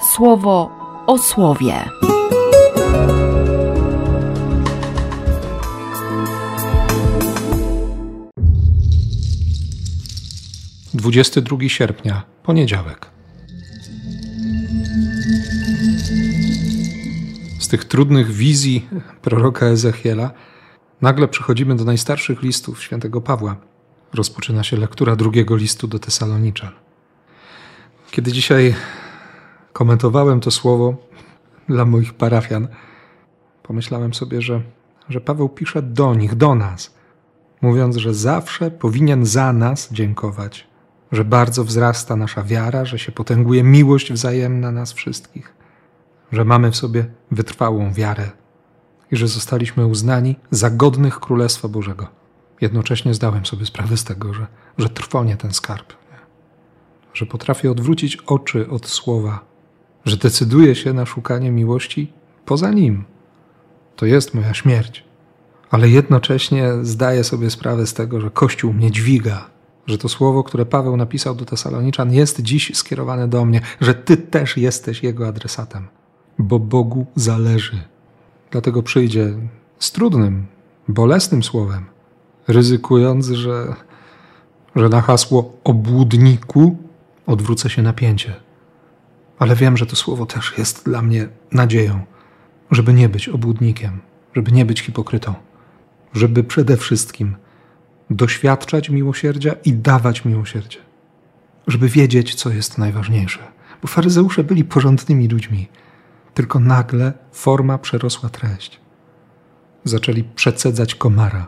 słowo o słowie. Dwudziesty drugi sierpnia, poniedziałek. Z tych trudnych wizji proroka Ezechiela nagle przechodzimy do najstarszych listów świętego Pawła. Rozpoczyna się lektura drugiego listu do Tesaloniczan. Kiedy dzisiaj komentowałem to słowo dla moich parafian, pomyślałem sobie, że, że Paweł pisze do nich, do nas, mówiąc, że zawsze powinien za nas dziękować, że bardzo wzrasta nasza wiara, że się potęguje miłość wzajemna nas wszystkich, że mamy w sobie wytrwałą wiarę i że zostaliśmy uznani za godnych Królestwa Bożego. Jednocześnie zdałem sobie sprawę z tego, że, że trwonie ten skarb, że potrafię odwrócić oczy od słowa, że decyduję się na szukanie miłości poza nim. To jest moja śmierć. Ale jednocześnie zdaję sobie sprawę z tego, że Kościół mnie dźwiga, że to słowo, które Paweł napisał do Tesaloniczan, jest dziś skierowane do mnie, że Ty też jesteś Jego adresatem, bo Bogu zależy. Dlatego przyjdzie z trudnym, bolesnym słowem, ryzykując, że, że na hasło obłudniku odwrócę się napięcie. Ale wiem, że to słowo też jest dla mnie nadzieją, żeby nie być obłudnikiem, żeby nie być hipokrytą, żeby przede wszystkim doświadczać miłosierdzia i dawać miłosierdzie, żeby wiedzieć, co jest najważniejsze. Bo faryzeusze byli porządnymi ludźmi, tylko nagle forma przerosła treść. Zaczęli przecedzać komara,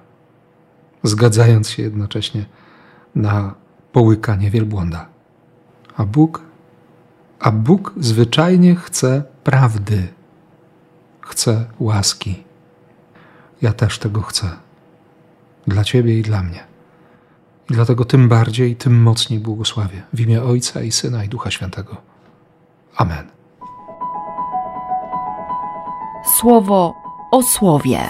zgadzając się jednocześnie na połykanie wielbłąda. A Bóg, a Bóg zwyczajnie chce prawdy, chce łaski. Ja też tego chcę. Dla Ciebie i dla mnie. I dlatego tym bardziej, tym mocniej błogosławię w imię Ojca i Syna i Ducha Świętego. Amen. Słowo o słowie.